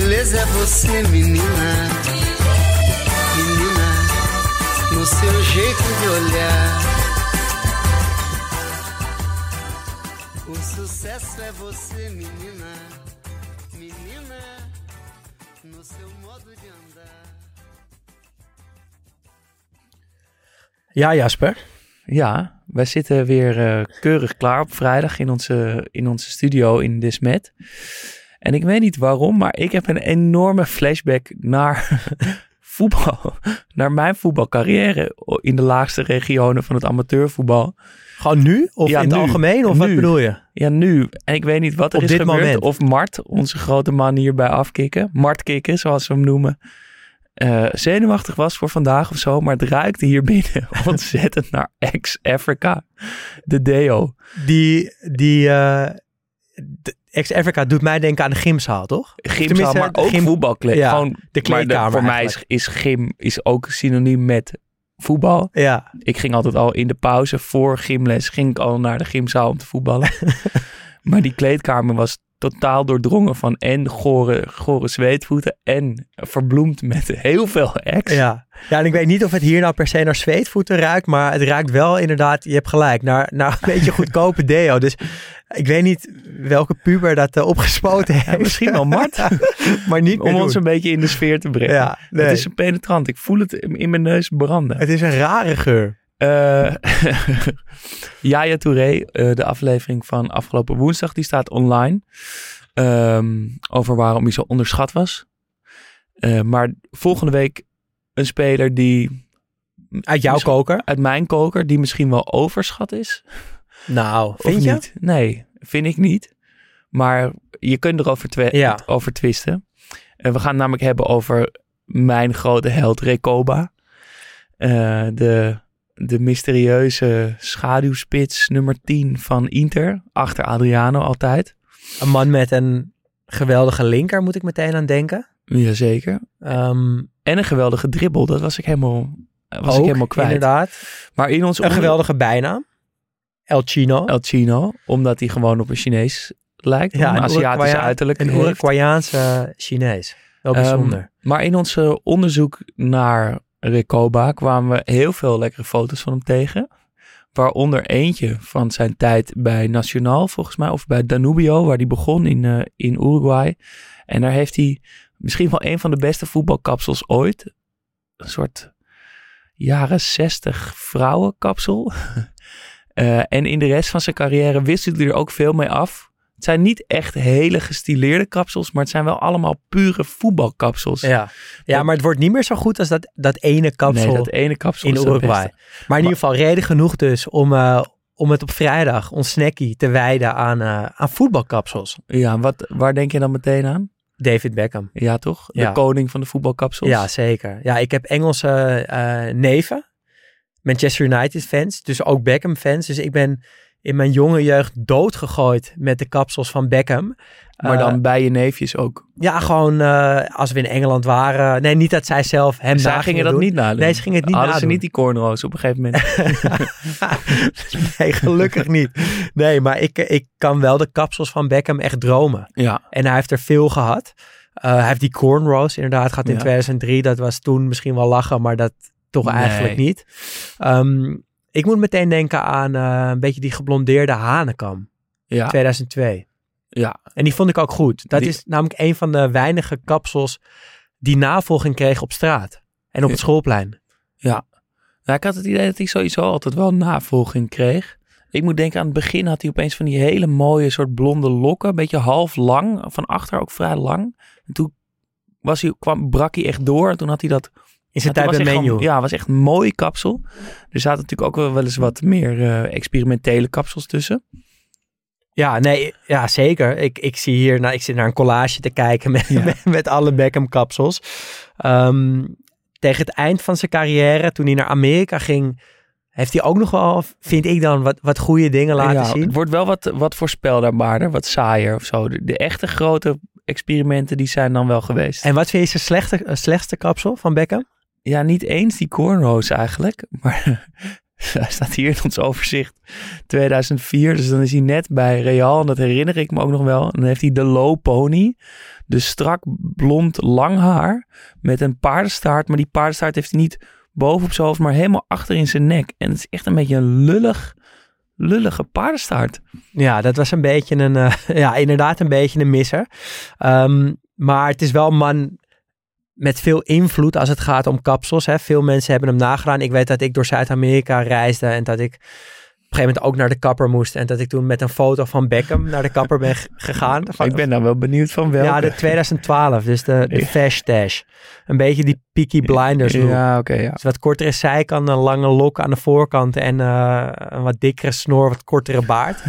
Beleza é você, menina. Menina, no seu jeito de olhar. O sucesso é você, menina. Menina, no seu modo de andar. Ja, Jasper. Ja, wij zitten weer eh, keurig klaar op vrijdag in onze, in onze studio in Desmet. En ik weet niet waarom, maar ik heb een enorme flashback naar voetbal. Naar mijn voetbalcarrière in de laagste regionen van het amateurvoetbal. Gewoon nu? Of Ja, in het nu. algemeen? Of wat bedoel je? Ja, nu. En ik weet niet wat er Op is dit gebeurd. moment. Of Mart, onze grote man hierbij afkicken. Mart kicken, zoals we hem noemen. eh, zenuwachtig was voor vandaag of zo. Maar het ruikte hier binnen ontzettend naar ex-Africa. De deo. Die, die eh, ex-Africa doet mij denken aan de gymzaal, toch? Gymzaal, maar ook gym- voetbalkleed. Ja, Gewoon, de maar kleedkamer voor mij is, is gym is ook synoniem met voetbal. Ja, Ik ging altijd al in de pauze voor gymles ging ik al naar de gymzaal om te voetballen. maar die kleedkamer was totaal doordrongen van en gore, gore zweetvoeten en verbloemd met heel veel ex. ja. ja, en ik weet niet of het hier nou per se naar zweetvoeten ruikt, maar het ruikt wel inderdaad, je hebt gelijk, naar, naar een beetje goedkope deo. Dus ik weet niet welke puber dat eh, opgespoten heeft. Ja, misschien wel Mart, maar niet om ons doen. een beetje in de sfeer te brengen. Ja, nee. Het is een penetrant. Ik voel het in mijn neus branden. Het is een rare geur. Eh Yaya Touré, eh, de aflevering van afgelopen woensdag, die staat online. Ehm, over waarom hij zo onderschat was. Eh, maar volgende week een speler die Uit jouw koker? uit mijn koker, die misschien wel overschat is. Nou, Of vind je? niet? Nee, vind ik niet. Maar je kunt erover Ja. over twisten. En we gaan het namelijk hebben over mijn grote held Recoba. De, de mysterieuze schaduwspits nummer 10 van Inter. Achter Adriano altijd. Een man met een geweldige linker, moet ik meteen aan denken. Jazeker. Ehm En een geweldige dribbel. Dat was ik helemaal, was ik helemaal kwijt. inderdaad. Maar in ons Een onder- geweldige bijnaam. El Chino. El Chino. Omdat hij gewoon op een Chinees lijkt. Ja, een een Aziatisch Uruguayan- uiterlijk. Een. Uruguayaanse Chinees. Wel Ehm, bijzonder. maar in ons eh, onderzoek naar Recoba kwamen we heel veel lekkere foto's van hem tegen. Waaronder eentje van zijn tijd bij Nacional, volgens mij, of bij Danubio, waar hij begon in, eh, in Uruguay. En daar heeft hij misschien wel een van de beste voetbalkapsels ooit. Een soort jaren 60 vrouwenkapsel. Eh, en in de rest van zijn carrière wisselt hij er ook veel mee af. Het zijn niet echt hele gestileerde kapsels, maar het zijn wel allemaal pure voetbalkapsels. Ja. ja, maar het wordt niet meer zo goed als dat, dat ene kapsel nee, dat ene kapsel in Uruguay. Maar in ieder geval reden genoeg dus om, eh, om het op vrijdag, ons snackie, te wijden aan, eh, aan voetbalkapsels. Ja, en wat, waar denk je dan meteen aan? David Beckham. Ja, toch? De Ja. koning van de voetbalkapsels. Ja, zeker. Ja, ik heb Engelse eh, neven. Manchester United fans. Dus ook Beckham fans. Dus ik ben in mijn jonge jeugd doodgegooid met de kapsels van Beckham. maar Eh, dan bij je neefjes ook. Ja, gewoon eh, als we in Engeland waren. Nee, niet dat zij zelf hem Zij gingen dat doen. niet nadoen. Nee, ze gingen het niet Hadden ze nadoen. niet die cornrows op een gegeven moment. nee, gelukkig niet. Nee, maar ik, ik kan wel de kapsels van Beckham echt dromen. ja. En hij heeft er veel gehad. Eh, hij heeft die cornrows inderdaad gehad in Ja. 2003. Dat was toen misschien wel lachen, maar dat toch Nee. eigenlijk niet. Ehm, ik moet meteen denken aan eh, een beetje die geblondeerde hanekam. Ja. 2002. ja. En die vond ik ook goed. Dat Die- is namelijk een van de weinige kapsels die navolging kreeg op straat en op het Ja. schoolplein. Nou, ik had het idee dat hij sowieso altijd wel navolging kreeg. Ik moet denken aan het begin had hij opeens van die hele mooie soort blonde lokken. Een beetje half lang, van achter ook vrij lang. En toen was hij, kwam, brak hij echt door. En toen had hij dat... In zijn tijd bij menu. gewoon- Ja, was echt een mooi kapsel. Er zaten natuurlijk ook wel wel eens wat meer eh, experimentele kapsels tussen. Ja, nee, ja, zeker. Ik, ik zie hier, nou, ik zit naar een collage te kijken met, Ja. met, met alle Beckham kapsels. Ehm, tegen het eind van zijn carrière, toen hij naar Amerika ging, heeft hij ook nog wel, vind ik dan, wat, wat goede dingen laten ja, zien. Het wordt wel wat, wat voorspelbaarder, wat saaier of zo. De, de echte grote experimenten die zijn dan wel geweest. En wat vind je zijn slechte, slechtste kapsel van Beckham? Ja, niet eens die cornrows eigenlijk. Maar hij staat hier in ons overzicht 2004. Dus dan is hij net bij Real. En dat herinner ik me ook nog wel. En dan heeft hij de low pony. Dus strak blond lang haar. Met een paardenstaart. Maar die paardenstaart heeft hij niet boven op zijn hoofd. Maar helemaal achter in zijn nek. En het is echt een beetje een lullig, lullige paardenstaart. Ja, dat was een beetje een, eh, ja, inderdaad een beetje een misser. Ehm, maar het is wel man met veel invloed als het gaat om kapsels. Hè. Veel mensen hebben hem nagedaan. Ik weet dat ik door Zuid-Amerika reisde en dat ik op een gegeven moment ook naar de kapper moest. En dat ik toen met een foto van Beckham naar de kapper ben gegaan. Van- Ik ben nou wel benieuwd van welke. ja, de 2012, dus de, de Fash Stash. Een beetje die Peaky Blinders look. Ja, oké, ja. Dus wat kortere zijkant, een lange lok aan de voorkant en eh, een wat dikkere snor, wat kortere baard.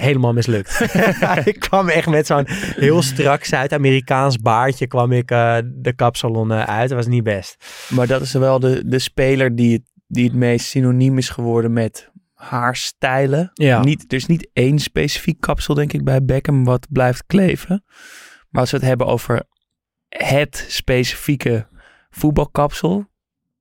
Helemaal mislukt. ik kwam echt met zo'n heel strak Zuid-Amerikaans baardje kwam ik eh, de kapsalon eh, uit. Dat was niet best. Maar dat is wel de, de speler die het, die het meest synoniem is geworden met haarstijlen. Ja. Niet, er is niet één specifiek kapsel, denk ik, bij Beckham wat blijft kleven. Maar als we het hebben over het specifieke voetbalkapsel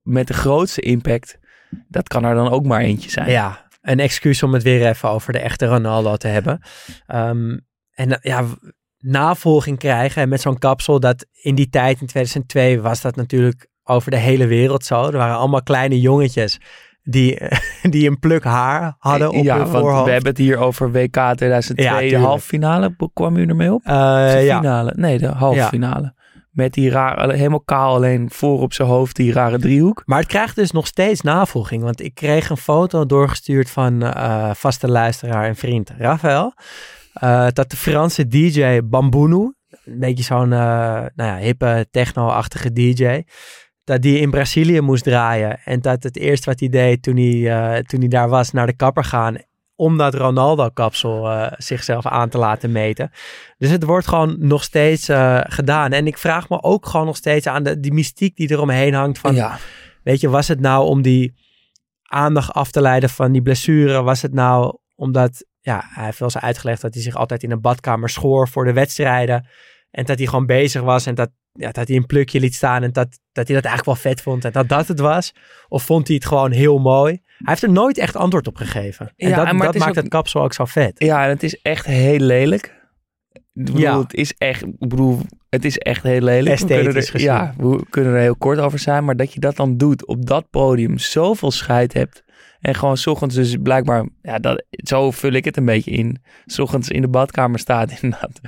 met de grootste impact, dat kan er dan ook maar eentje zijn. Ja, een excuus om het weer even over de echte Ronaldo te hebben. Ehm, en ja, navolging krijgen met zo'n kapsel, dat in die tijd, in 2002, was dat natuurlijk over de hele wereld zo. Er waren allemaal kleine jongetjes die, die een pluk haar hadden op ja, hun want voorhoofd. we hebben het hier over WK 2002, Ja, de halve finale. Kwam u ermee op? Eh, de ja. finale. Nee, de halve finale. Met die rare, helemaal kaal alleen voor op zijn hoofd, die rare driehoek. Maar het krijgt dus nog steeds navolging. Want ik kreeg een foto doorgestuurd van eh, vaste luisteraar en vriend Rafael. eh, dat de Franse DJ Bambunu, een beetje zo'n eh, nou hippe techno-achtige DJ, dat die in Brazilië moest draaien. En dat het eerste wat hij deed toen hij, toen hij daar was, naar de kapper gaan. Om dat Ronaldo-kapsel eh, zichzelf aan te laten meten. Dus het wordt gewoon nog steeds eh, gedaan. En ik vraag me ook gewoon nog steeds aan de, die mystiek die eromheen hangt. Van, ja. Weet je, was het nou om die aandacht af te leiden van die blessure? Was het nou omdat, ja, hij heeft wel eens uitgelegd dat hij zich altijd in een badkamer schoor voor de wedstrijden. En dat hij gewoon bezig was en dat, ja, dat hij een plukje liet staan en dat, dat hij dat eigenlijk wel vet vond en dat dat het was. Of vond hij het gewoon heel mooi? Hij heeft er nooit echt antwoord op gegeven. En Ja, dat, maar dat het maakt ook- het kapsel ook zo vet. Ja, en het is echt heel lelijk. Ik bedoel, Ja. het is echt, ik bedoel, het is echt heel lelijk. Esthetisch er. Ja, we kunnen er heel kort over zijn, maar dat je dat dan doet op dat podium, zoveel scheid hebt. En gewoon 's ochtends dus blijkbaar, ja, dat, zo vul ik het een beetje in. 's ochtends in de badkamer staat inderdaad.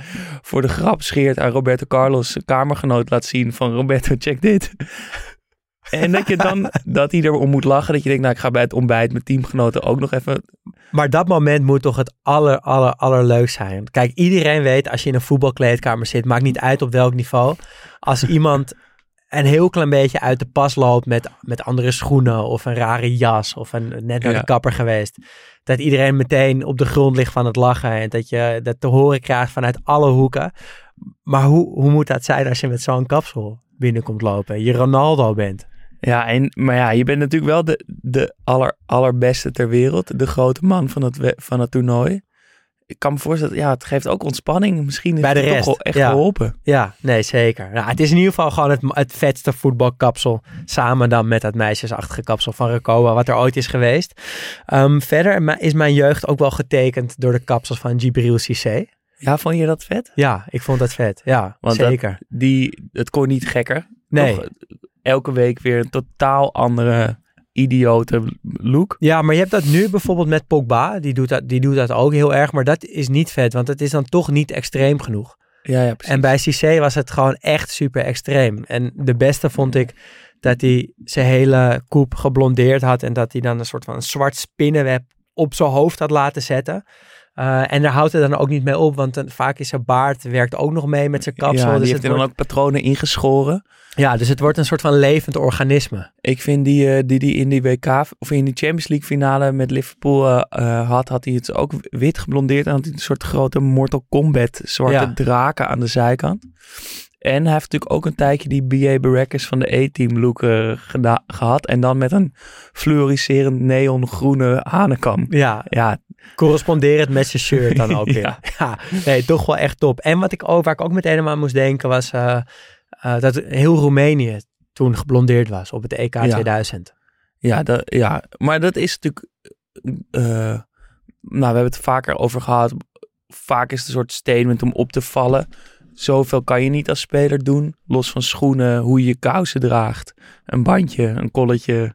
Voor de grap scheert aan Roberto Carlos kamergenoot laat zien van Roberto, check dit. En dat je dan, dat hij erom moet lachen. Dat je denkt, nou ik ga bij het ontbijt met teamgenoten ook nog even Maar dat moment moet toch het aller, aller, allerleukst zijn. Kijk, iedereen weet als je in een voetbalkleedkamer zit, maakt niet uit op welk niveau. Als iemand een heel klein beetje uit de pas loopt met, met andere schoenen of een rare jas of een, net naar Ja. de kapper geweest. Dat iedereen meteen op de grond ligt van het lachen en dat je dat te horen krijgt vanuit alle hoeken. Maar hoe, hoe moet dat zijn als je met zo'n kapsel binnenkomt lopen? Je Ronaldo bent. Ja, en, maar ja, je bent natuurlijk wel de, de aller, allerbeste ter wereld. De grote man van het, van het toernooi. Ik kan me voorstellen, ja, het geeft ook ontspanning. Misschien is Bij de het toch rest, wel echt ja. geholpen. Ja, nee, zeker. Nou, het is in ieder geval gewoon het, het vetste voetbalkapsel. Samen dan met dat meisjesachtige kapsel van Recoba, wat er ooit is geweest. Ehm, verder is mijn jeugd ook wel getekend door de kapsels van Gibril Cissé. Ja, vond je dat vet? Ja, ik vond dat vet. Ja, Want dat- zeker. Die, het kon niet gekker. Nee. Toch, elke week weer een totaal andere idiote look. Ja, maar je hebt dat nu bijvoorbeeld met Pogba. Die doet dat, die doet dat ook heel erg. Maar dat is niet vet, want het is dan toch niet extreem genoeg. Ja, ja, precies. En bij Cissé was het gewoon echt super extreem. En de beste vond ik dat hij zijn hele koep geblondeerd had. En dat hij dan een soort van zwart spinnenweb op zijn hoofd had laten zetten. Uh, en daar houdt het dan ook niet mee op, want dan, vaak is zijn baard werkt ook nog mee met zijn kapsel. Ja, die dus heeft er dan wordt, ook patronen ingeschoren. ja, dus het wordt een soort van levend organisme. Ik vind die, eh, die die in die WK of in die Champions League finale met Liverpool eh, eh, had, had hij het ook wit geblondeerd en had hij een soort grote Mortal Kombat zwarte Ja. draken aan de zijkant. En hij heeft natuurlijk ook een tijdje die B.A. Baracus van de A-team look eh, gehad. En dan met een fluoriserend neongroene hanekam. Ja, Ja, corresponderend met zijn shirt dan ook weer. Ja. Ja. nee, toch wel echt top. En wat ik ook, waar ik ook meteen aan moest denken was eh, eh, dat heel Roemenië toen geblondeerd was op het EK Ja. 2000. Ja, dat, ja, maar dat is natuurlijk. eh, nou, we hebben het vaker over gehad. Vaak is het een soort statement om op te vallen. Zoveel kan je niet als speler doen. Los van schoenen, hoe je je kousen draagt. Een bandje, een kolletje.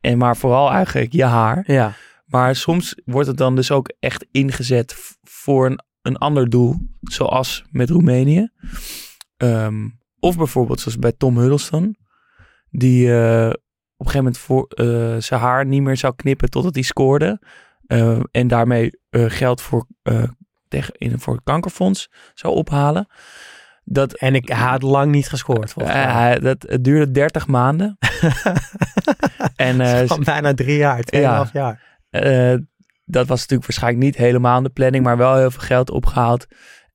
En maar vooral eigenlijk je haar. Ja, Maar soms wordt het dan dus ook echt ingezet voor een, een ander doel. Zoals met Roemenië. Ehm, of bijvoorbeeld zoals bij Tom Huddleston. Die eh, op een gegeven moment voor, eh, zijn haar niet meer zou knippen totdat hij scoorde. Eh, en daarmee geld voor, tegen, in, voor het kankerfonds zou ophalen. Dat, en ik had lang niet gescoord. volgens mij. hij- dat, het duurde 30 maanden. en Van bijna drie jaar, tweeënhalf jaar. Eh, dat was natuurlijk waarschijnlijk niet helemaal in de planning, maar wel heel veel geld opgehaald.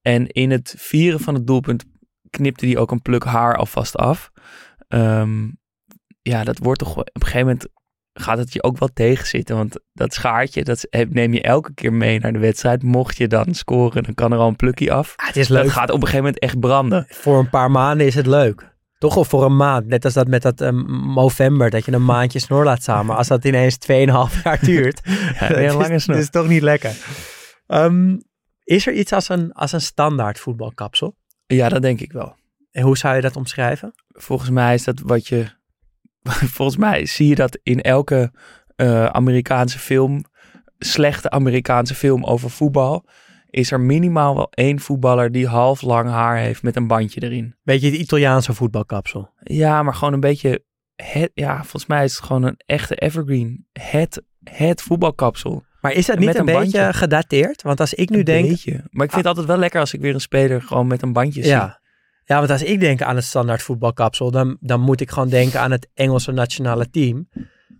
En in het vieren van het doelpunt knipte hij ook een pluk haar alvast af. Ehm, ja, dat wordt toch op een gegeven moment gaat het je ook wel tegenzitten. Want dat schaartje, dat neem je elke keer mee naar de wedstrijd. Mocht je dan scoren, dan kan er al een plukje af. Ah, het is Dat leuk. gaat op een gegeven moment echt branden. Voor een paar maanden is het leuk. Toch of voor een maand. Net als dat met dat um, Movember, dat je een maandje snor laat samen. Als dat ineens 2,5 jaar duurt, Ja, dat is, lange snor. dat is toch niet lekker. Ehm, is er iets als een, als een standaard voetbalkapsel? Ja, dat denk ik wel. En hoe zou je dat omschrijven? volgens mij is dat wat je. Volgens mij zie je dat in elke eh, Amerikaanse film, slechte Amerikaanse film over voetbal, is er minimaal wel één voetballer die half lang haar heeft met een bandje erin. Beetje het Italiaanse voetbalkapsel. Ja, maar gewoon een beetje. Het, ja, volgens mij is het gewoon een echte evergreen. Het, het voetbalkapsel. Maar is dat niet een, een beetje bandje. gedateerd? Want als ik nu Een denk... beetje. Maar ik vind het altijd wel lekker als ik weer een speler gewoon met een bandje zie. Ja. ja, want als ik denk aan het standaard voetbalkapsel, dan, dan moet ik gewoon denken aan het Engelse nationale team.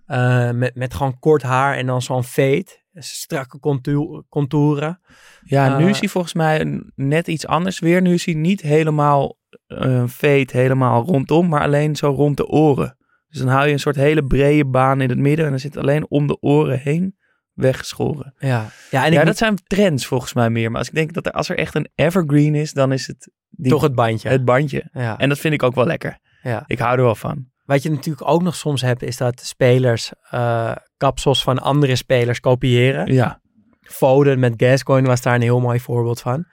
Eh, met, met gewoon kort haar en dan zo'n fade. Strakke contour- contouren. Ja, nu Eh, is hij volgens mij net iets anders weer. Nu is hij niet helemaal eh veet, helemaal rondom, maar alleen zo rond de oren. Dus dan hou je een soort hele brede baan in het midden en dan zit alleen om de oren heen weggeschoren. Ja, ja en ja, dat zijn trends volgens mij meer. Maar als ik denk dat er, als er echt een evergreen is, dan is het die, toch het bandje. het bandje. ja. En dat vind ik ook wel lekker. ja. Ik hou er wel van. Wat je natuurlijk ook nog soms hebt, is dat spelers eh, kapsels van andere spelers kopiëren. Ja, Foden met Gascoigne was daar een heel mooi voorbeeld van.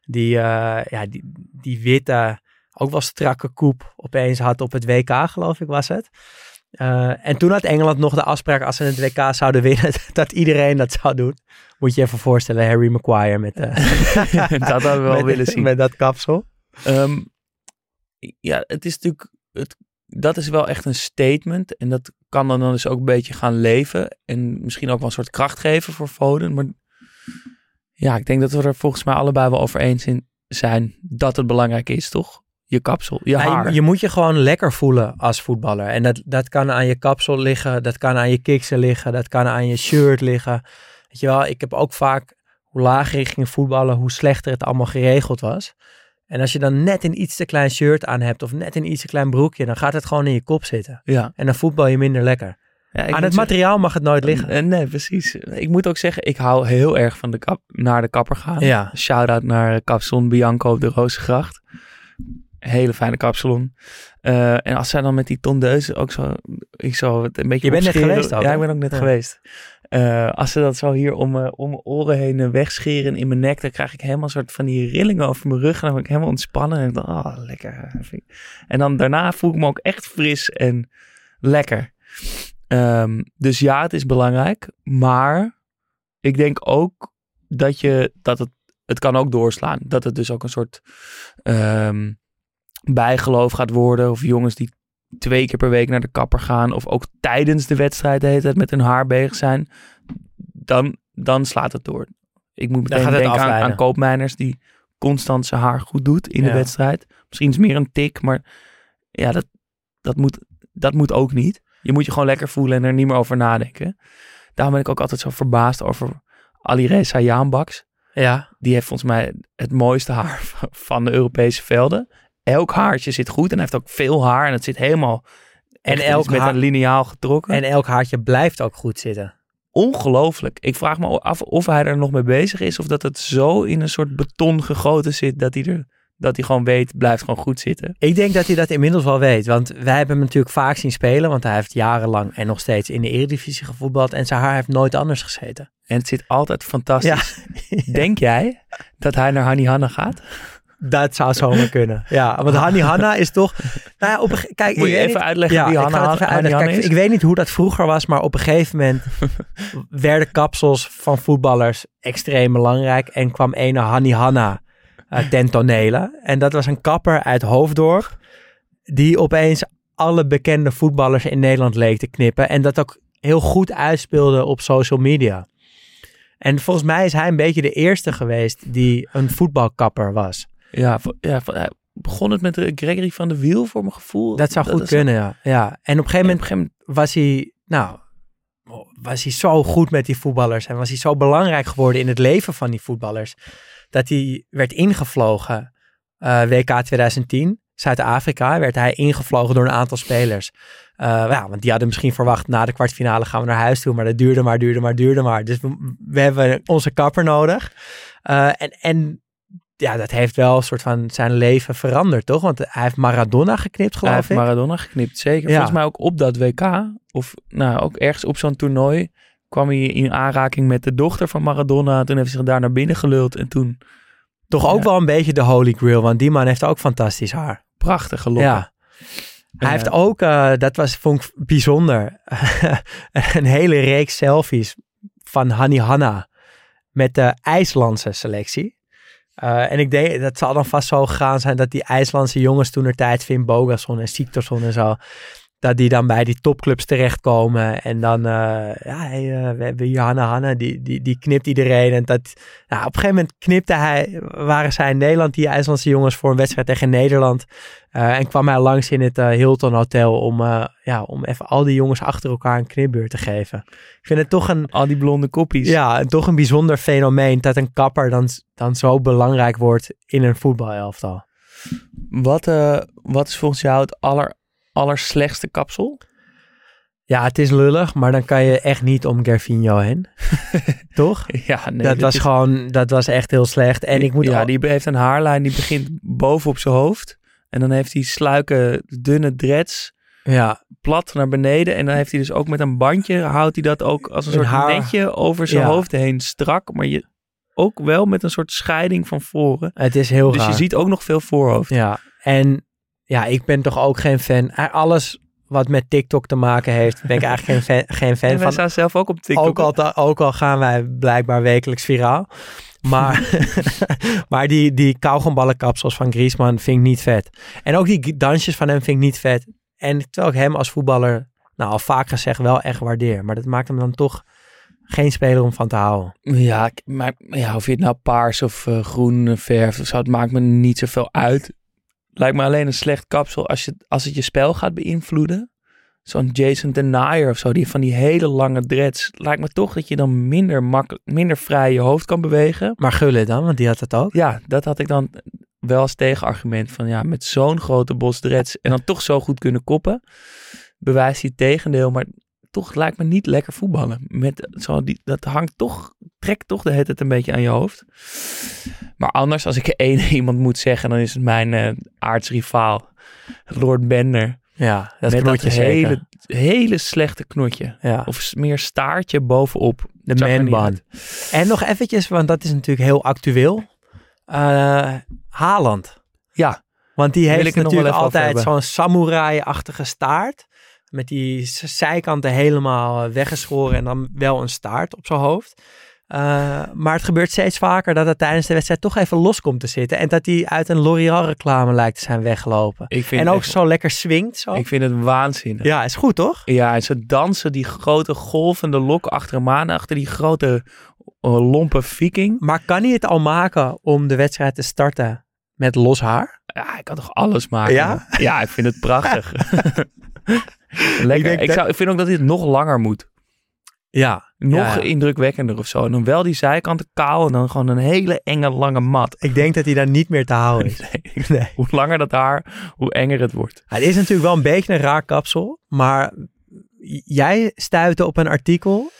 Die, eh, ja, die, die witte, ook wel strakke koep opeens had op het WK, geloof ik was het. Eh, en toen had Engeland nog de afspraak als ze het WK zouden winnen, dat iedereen dat zou doen. Moet je even voorstellen, Harry Maguire met, dat hadden we wel met, willen zien. met dat kapsel. Ehm, ja, het is natuurlijk. Het, dat is wel echt een statement. En dat kan dan dus ook een beetje gaan leven. En misschien ook wel een soort kracht geven voor Foden. Maar ja, ik denk dat we er volgens mij allebei wel over eens in zijn dat het belangrijk is, toch? Je kapsel, je Ja, haar. je, je moet je gewoon lekker voelen als voetballer. En dat, dat kan aan je kapsel liggen, dat kan aan je kiksen liggen, dat kan aan je shirt liggen. Weet je wel, ik heb ook vaak, hoe lager ik ging voetballen, hoe slechter het allemaal geregeld was. En als je dan net een iets te klein shirt aan hebt of net een iets te klein broekje, dan gaat het gewoon in je kop zitten. ja. En dan voetbal je minder lekker. ja aan het zeggen- materiaal mag het nooit liggen. Eh, Nee, precies. Ik moet ook zeggen, ik hou heel erg van de kap naar de kapper gaan. Ja. Shout-out naar Kapsalon Bianco op de Rozengracht. Hele fijne kapsalon. Eh, en als zij dan met die tondeuze ook zo... Ik het een beetje Je bent net geweest ook, Ja, ik ben ook net Ja. geweest. Eh, als ze dat zo hier om, eh, om mijn oren heen eh, wegscheren in mijn nek... dan krijg ik helemaal een soort van die rillingen over mijn rug. En dan word ik helemaal ontspannen. En denk, oh, lekker. En dan daarna voel ik me ook echt fris en lekker. Ehm, dus ja, het is belangrijk. Maar ik denk ook dat, je, dat het het kan ook doorslaan. Dat het dus ook een soort ehm, bijgeloof gaat worden. Of jongens die twee keer per week naar de kapper gaan. Of ook tijdens de wedstrijd de hele tijd met hun haar bezig zijn. Dan, dan slaat het door. Ik moet meteen denken aan, aan koopmijners die constant zijn haar goed doet in de wedstrijd. Misschien is het meer een tik, maar ja, dat, dat, moet, dat moet ook niet. Je moet je gewoon lekker voelen en er niet meer over nadenken. Daarom ben ik ook altijd zo verbaasd over Alireza Jaanbaks. Ja. Die heeft volgens mij het mooiste haar van de Europese velden. Elk haartje zit goed en hij heeft ook veel haar en het zit helemaal En elk met haar- een lineaal getrokken. En elk haartje blijft ook goed zitten. Ongelooflijk. Ik vraag me af of hij er nog mee bezig is of dat het zo in een soort beton gegoten zit dat hij er dat hij gewoon weet blijft gewoon goed zitten. Ik denk dat hij dat inmiddels wel weet. Want wij hebben hem natuurlijk vaak zien spelen. Want hij heeft jarenlang en nog steeds in de Eredivisie gevoetbald. En zijn haar heeft nooit anders gezeten. En het zit altijd fantastisch. Denk jij dat hij naar Hani Hanna gaat? Dat zou zomaar kunnen. Ja, want Hani Hanna is toch... Nou ja, op een, kijk, Moet ik je even niet- uitleggen ja, wie ik Hanna, het even uitleggen. Hanna Kijk, is? ik weet niet hoe dat vroeger was, maar op een gegeven moment werden kapsels van voetballers extreem belangrijk en kwam ene Hani Hanna uh, ten tonele. En dat was een kapper uit Hoofddorp die opeens alle bekende voetballers in Nederland leek te knippen en dat ook heel goed uitspeelde op social media. En volgens mij is hij een beetje de eerste geweest die een voetbalkapper was. Ja, ja hij begon het met eh, Gregory van de Wiel voor mijn gevoel. Dat zou goed kunnen, ja. ja. En op een gegeven op moment een gegeven moment was hij, nou, was hij zo goed met die voetballers en was hij zo belangrijk geworden in het leven van die voetballers, dat hij werd ingevlogen eh, WK 2010, Zuid-Afrika, werd hij ingevlogen door een aantal spelers. Eh, ja, want die hadden misschien verwacht, na de kwartfinale gaan we naar huis toe, maar dat duurde maar, duurde maar, duurde maar. Dus we, we hebben onze kapper nodig. Eh, en, en ja, dat heeft wel een soort van zijn leven veranderd, toch? Want hij heeft Maradona geknipt, Hij geloof heeft ik. Maradona geknipt, zeker. Ja. Volgens mij ook op dat WK. Of nou, ook ergens op zo'n toernooi kwam hij in aanraking met de dochter van Maradona. Toen heeft hij zich daar naar binnen geluld. En toen Toch ook Ja. wel een beetje de holy grail, want die man heeft ook fantastisch haar. prachtige lokken. Ja. Hij heeft ook, eh, dat was, vond ik bijzonder, een hele reeks selfies van Hani Hanna met de IJslandse selectie. Eh, en ik denk, dat zal dan vast zo gegaan zijn dat die IJslandse jongens toen er tijd, Finn Bogason en Siktorsson en zo, dat die dan bij die topclubs terechtkomen. En dan, eh, ja, hey, eh, we hebben hier Hanna Hanna, die, die, die knipt iedereen. En dat, nou, op een gegeven moment knipte hij, waren zij in Nederland, die IJslandse jongens, voor een wedstrijd tegen Nederland. Eh, en kwam hij langs in het Hilton Hotel om, ja, om even al die jongens achter elkaar een knipbeurt te geven. Ik vind het toch een, Al die blonde koppies. ja, en toch een bijzonder fenomeen dat een kapper dan, dan zo belangrijk wordt in een voetbalelftal. Wat, wat is volgens jou het aller, allerslechtste kapsel? Ja, het is lullig, maar dan kan je echt niet om Gervinho heen. toch? Ja, nee. dat was is- gewoon, dat was echt heel slecht. En ik moet ja, al- die heeft een haarlijn die begint boven op zijn hoofd. En dan heeft hij sluike, dunne dreads ja, plat naar beneden. En dan heeft hij dus ook met een bandje, houdt hij dat ook als een, Een soort haar- netje over zijn Ja. hoofd heen strak. Maar je, ook wel met een soort scheiding van voren. het is heel Dus raar. je ziet ook nog veel voorhoofd. Ja, en ja, ik ben toch ook geen fan. Eh, Alles wat met TikTok te maken heeft, ben ik eigenlijk geen fan, geen fan En wij van. staan zelf ook op TikTok. Ook al, ook al gaan wij blijkbaar wekelijks viraal. Maar, maar die, die kauwgomballenkapsels van Griezmann vind ik niet vet. En ook die dansjes van hem vind ik niet vet. En terwijl ik hem als voetballer, nou al vaak gezegd, wel echt waardeer. Maar dat maakt hem dan toch geen speler om van te houden. Ja, ik- maar ja, of je het nou paars of eh, groen verft of zo, het maakt me niet zoveel uit. Lijkt me alleen een slecht kapsel als, je, als het je spel gaat beïnvloeden. Zo'n Jason Denier of zo, die van die hele lange dreads. Lijkt me toch dat je dan minder, makkelijk, minder vrij je hoofd kan bewegen. Maar Gullit dan, want die had het ook. Ja, dat had ik dan wel als tegenargument. Van ja, met zo'n grote bos dreads en dan toch zo goed kunnen koppen. Bewijst hij het tegendeel, maar toch lijkt me niet lekker voetballen. Met zo die, dat hangt toch, trekt toch de hele tijd een beetje aan je hoofd. Maar anders, als ik één iemand moet zeggen, dan is het mijn eh aardsrivaal, Lord Bender. Ja, dat met knotje dat hele, hele slechte knotje. Ja. Of meer staartje bovenop. De Zag niet man-ban. uit. En nog eventjes, want dat is natuurlijk heel actueel. Eh Haaland. Ja, Want die heeft het natuurlijk altijd zo'n samurai-achtige staart. Met die zijkanten helemaal eh, weggeschoren en dan wel een staart op zijn hoofd. Eh, maar het gebeurt steeds vaker dat het tijdens de wedstrijd toch even los komt te zitten. En dat hij uit een L'Oreal reclame lijkt te zijn weggelopen. Ik vind En ook echt- zo lekker swingt. Zo. Ik vind het waanzinnig. Ja, is goed toch? Ja, en ze dansen die grote golvende lok achter hem aan. Achter die grote eh, lompe viking. Maar kan hij het al maken om de wedstrijd te starten met los haar? Ja, hij kan toch alles maken? Ja? Ja, ik vind het prachtig. Lekker. Ik, zou, ik vind ook dat hij het nog langer moet. Ja. Nog Ja, ja. indrukwekkender of zo. En dan wel die zijkanten kaal en dan gewoon een hele enge lange mat. Ik denk dat hij daar niet meer te houden is. Nee. Nee. Hoe langer dat haar, hoe enger het wordt. Het is natuurlijk wel een beetje een raar kapsel. Maar jij stuitte op een artikel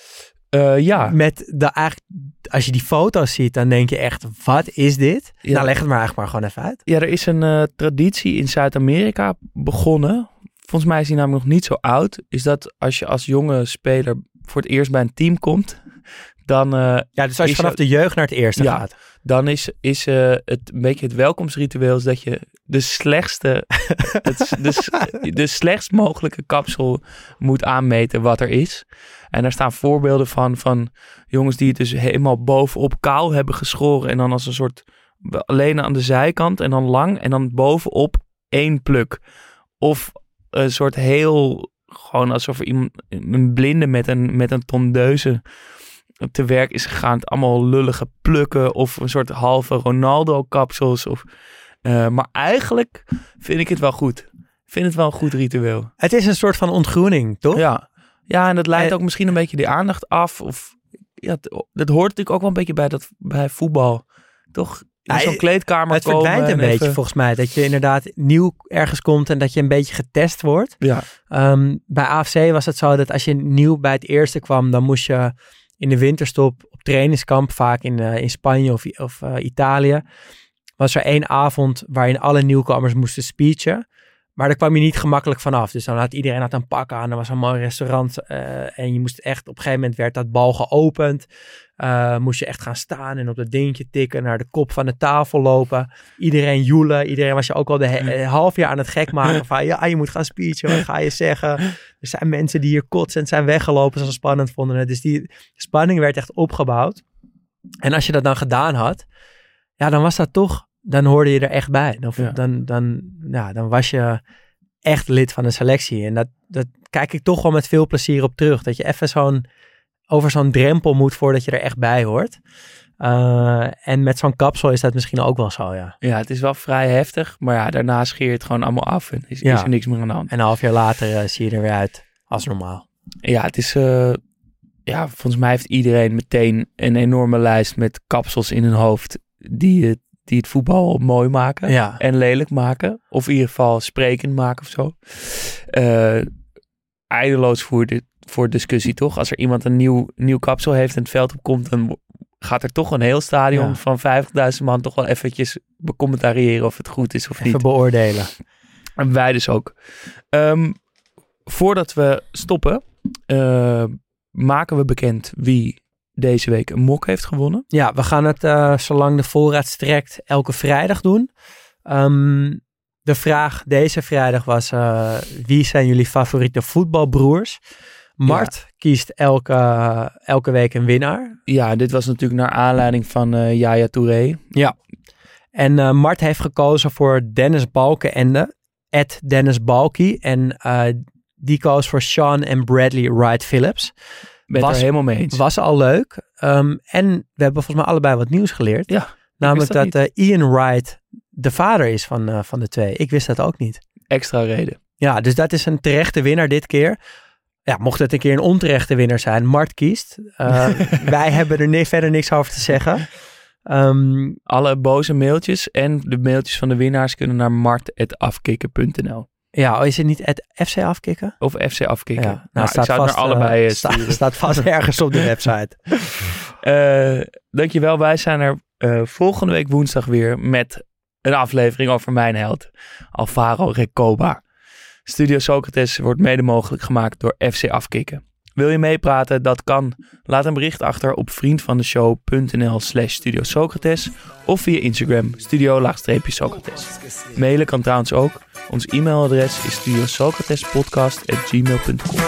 Eh, ja, met de eigenlijk... Als je die foto's ziet, dan denk je echt, wat is dit? Nou, leg het maar eigenlijk maar gewoon even uit. ja, er is een eh, traditie in Zuid-Amerika begonnen. Volgens mij is die namelijk nog niet zo oud. Is dat als je als jonge speler voor het eerst bij een team komt, dan, eh, Ja, dus als je vanaf de jeugd naar het eerste Ja. gaat. dan is, is eh, het een beetje het welkomsritueel is dat je de slechtste, het, de, de slechtst mogelijke kapsel moet aanmeten wat er is. En daar staan voorbeelden van, van jongens die het dus helemaal bovenop kaal hebben geschoren en dan als een soort alleen aan de zijkant en dan lang en dan bovenop één pluk. Of een soort heel, gewoon alsof er iemand, een blinde met een, met een tondeuze te werk is gegaan. Het allemaal lullige plukken of een soort halve Ronaldo-kapsels. Of, eh, maar eigenlijk vind ik het wel goed. Ik vind het wel een goed ritueel. Het is een soort van ontgroening, toch? Ja. ja, en dat leidt En- ook misschien een beetje die aandacht af. Of, ja, dat hoort natuurlijk ook wel een beetje bij, dat, bij voetbal. Toch? Zo'n kleedkamer het komen verdwijnt een en beetje volgens mij. Dat je inderdaad nieuw ergens komt en dat je een beetje getest wordt. Ja, Ehm, bij AFC was het zo dat als je nieuw bij het eerste kwam, dan moest je in de winterstop op trainingskamp, vaak in, eh, in Spanje of, of eh, Italië, was er één avond waarin alle nieuwkomers moesten speechen. Maar daar kwam je niet gemakkelijk vanaf. Dus dan had iedereen had een pak aan. Er was een mooi restaurant. eh, en je moest echt, op een gegeven moment werd dat bal geopend. Eh, moest je echt gaan staan en op dat dingetje tikken. Naar de kop van de tafel lopen. Iedereen joelen. Iedereen was je ook al de he- eh, half jaar aan het gek maken. Van ja, je moet gaan speechen. Wat ga je zeggen? Er zijn mensen die hier kotsend zijn weggelopen. Zo spannend vonden het. Dus die spanning werd echt opgebouwd. En als je dat dan gedaan had. Ja, dan was dat toch. Dan hoorde je er echt bij. Dan, Ja. dan, dan, ja, dan was je echt lid van de selectie. En dat, dat kijk ik toch wel met veel plezier op terug. Dat je even zo'n over zo'n drempel moet voordat je er echt bij hoort. Eh, en met zo'n kapsel is dat misschien ook wel zo, ja. ja, het is wel vrij heftig. Maar ja, daarna scheer je het gewoon allemaal af. En is, Ja. is er niks meer aan de hand. En een half jaar later eh, zie je er weer uit als normaal. Ja, het is. eh, ja, volgens mij heeft iedereen meteen een enorme lijst met kapsels in hun hoofd. Die, het- die het voetbal mooi maken. Ja. En lelijk maken. Of in ieder geval sprekend maken of zo. Eh eindeloos voor, de, voor discussie, toch? Als er iemand een nieuw, nieuw kapsel heeft en het veld opkomt, dan wo- gaat er toch een heel stadion Ja. van 50.000 man toch wel eventjes becommentariëren of het goed is of Even niet. beoordelen. En wij dus ook. Ehm, voordat we stoppen, eh, maken we bekend wie deze week een mok heeft gewonnen. Ja, we gaan het eh, zolang de voorraad strekt elke vrijdag doen. Ehm, de vraag deze vrijdag was: eh, wie zijn jullie favoriete voetbalbroers? Mart kiest elke, elke week een winnaar. Ja, dit was natuurlijk naar aanleiding van eh Yaya Touré. En eh, Mart heeft gekozen voor Dennis Balkenende, at Dennis Balky. En die koos voor Sean en Bradley Wright Phillips. Ben het Was- er helemaal mee eens. Was al leuk. Ehm, en we hebben volgens mij allebei wat nieuws geleerd. Ja, Namelijk dat, dat eh, Ian Wright de vader is van, eh, van de twee. Ik wist dat ook niet. Extra reden. Ja, dus dat is een terechte winnaar dit keer. Ja, mocht het een keer een onterechte winnaar zijn, Mart kiest. Eh, wij hebben er ni- verder niks over te zeggen. Ehm, Alle boze mailtjes en de mailtjes van de winnaars kunnen naar mart.afkikken.nl. ja, oh, is het niet het FC afkicken? Of FC Afkikken. Ja, nou, ik zou het naar allebei sta- sturen. staat vast ergens op de website. Eh, dankjewel. Wij zijn er volgende week woensdag weer met een aflevering over mijn held, Alvaro Recoba. Studio Socrates wordt mede mogelijk gemaakt door FC Afkikken. Wil je meepraten? Dat kan. Laat een bericht achter op vriendvandeshow.nl slash Studio Socrates of via Instagram studio-socrates. Mailen kan trouwens ook. Ons e-mailadres is studiosocratespodcast.gmail.com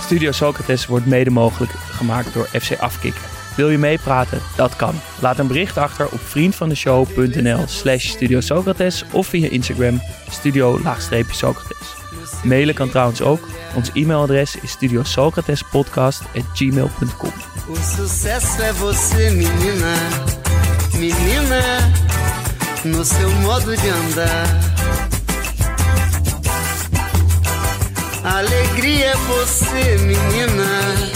Studio Socrates wordt mede mogelijk gemaakt door FC Afkik. Wil je meepraten? Dat kan. Laat een bericht achter op vriendvandeshow.nl slash Studio Socrates of via Instagram studio-socrates. Mailen kan trouwens ook. Ons e-mailadres is studiosocratespodcast.gmail.com O sucesso é você, menina, menina, no seu modo de andar. Alegria é você, menina,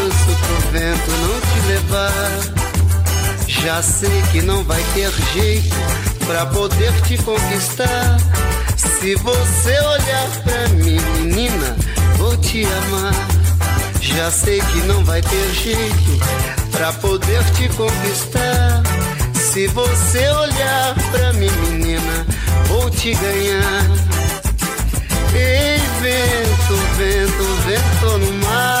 pro vento não te levar. Já sei que não vai ter jeito pra poder te conquistar. Se você olhar pra mim, menina, vou te amar. Já sei que não vai ter jeito pra poder te conquistar. Se você olhar pra mim, menina, vou te ganhar. Ei, vento, vento, vento no mar,